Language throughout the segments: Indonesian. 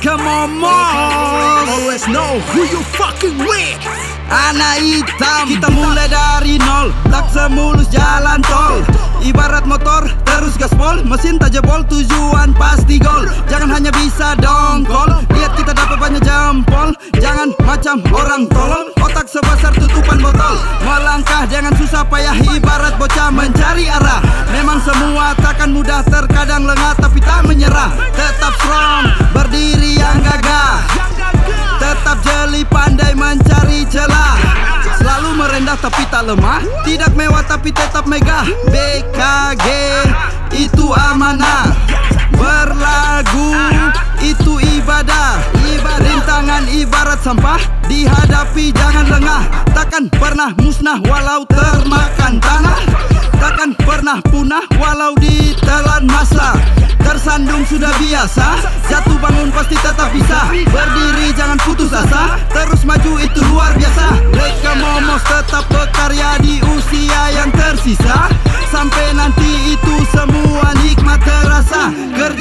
come on, Mos Always know who you fucking with. Anak hitam Kita mulai dari nol Tak semulus jalan tol. Ibarat motor terus gaspol. Mesin tak jebol tujuan pasti gol. Jangan hanya bisa dongkol payah Ibarat bocah mencari arah. Memang semua takkan mudah Terkadang lengah tapi tak menyerah. Tetap strong Berdiri yang gagah. Tetap jeli pandai mencari celah. Selalu merendah tapi tak lemah. Tidak mewah tapi tetap megah. BKG itu amanah ibarat sampah Dihadapi jangan lengah. Takkan pernah musnah walau termakan tanah. Takkan pernah punah walau ditelan masa. Tersandung sudah biasa Jatuh bangun pasti tetap bisa. Berdiri jangan putus asa Terus maju itu luar biasa. Mereka momos tetap berkarya di usia yang tersisa. Sampai nanti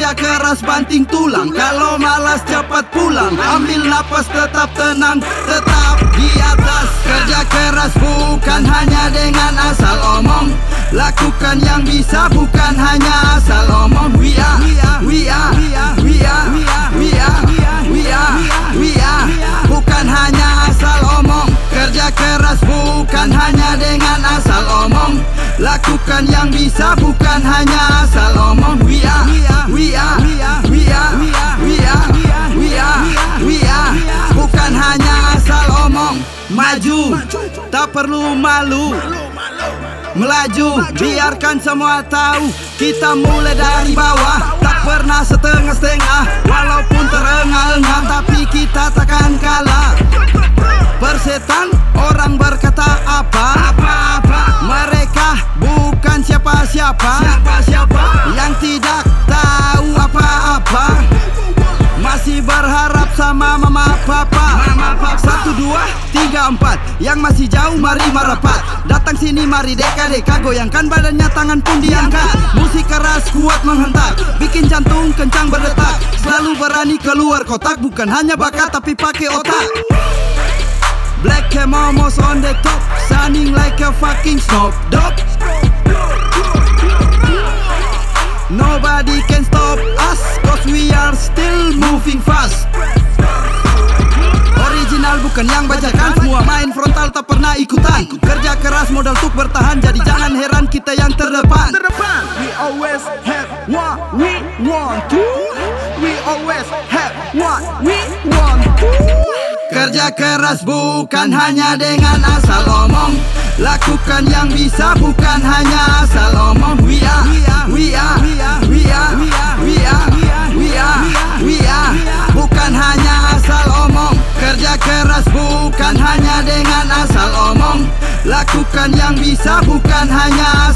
Kerja keras banting tulang. Kalau malas cepat pulang. Ambil napas tetap tenang. Tetap di atas. Kerja keras bukan hanya dengan asal omong. Lakukan yang bisa bukan hanya asal omong. We are, we are, we are, we are, we are, we are, we are. Bukan hanya asal omong. Kerja keras bukan hanya dengan asal omong. Lakukan yang bisa bukan hanya asal Maju, tak perlu malu. Melaju, biarkan semua tahu. Kita mulai dari bawah. Tak pernah setengah-setengah. Walaupun terengah-engah Tapi kita takkan kalah. Persetan orang berkata apa? Mereka bukan siapa-siapa? Yang tidak tahu Satu dua tiga empat. Yang masih jauh mari merapat Datang sini mari deka-deka Goyangkan badannya tangan pun diangkat. Musik keras kuat menghentak. Bikin jantung kencang berdetak. Selalu berani keluar kotak. Bukan hanya bakat tapi pakai otak. Black and momos on the top. Sounding like a fucking snob. Dog Nobody can stop us Cause we are still moving fast bukan yang bajakan Semua main frontal tak pernah ikutan. Kerja keras modal untuk bertahan. Jadi jangan heran kita yang terdepan. We always have what we want to. We always have what we want to. Kerja keras bukan hanya dengan asal omong. Lakukan yang bisa bukan hanya asal omong. We are, we are, we are, we are, we are, we are, we are Bukan hanya Lakukan yang bisa bukan hanya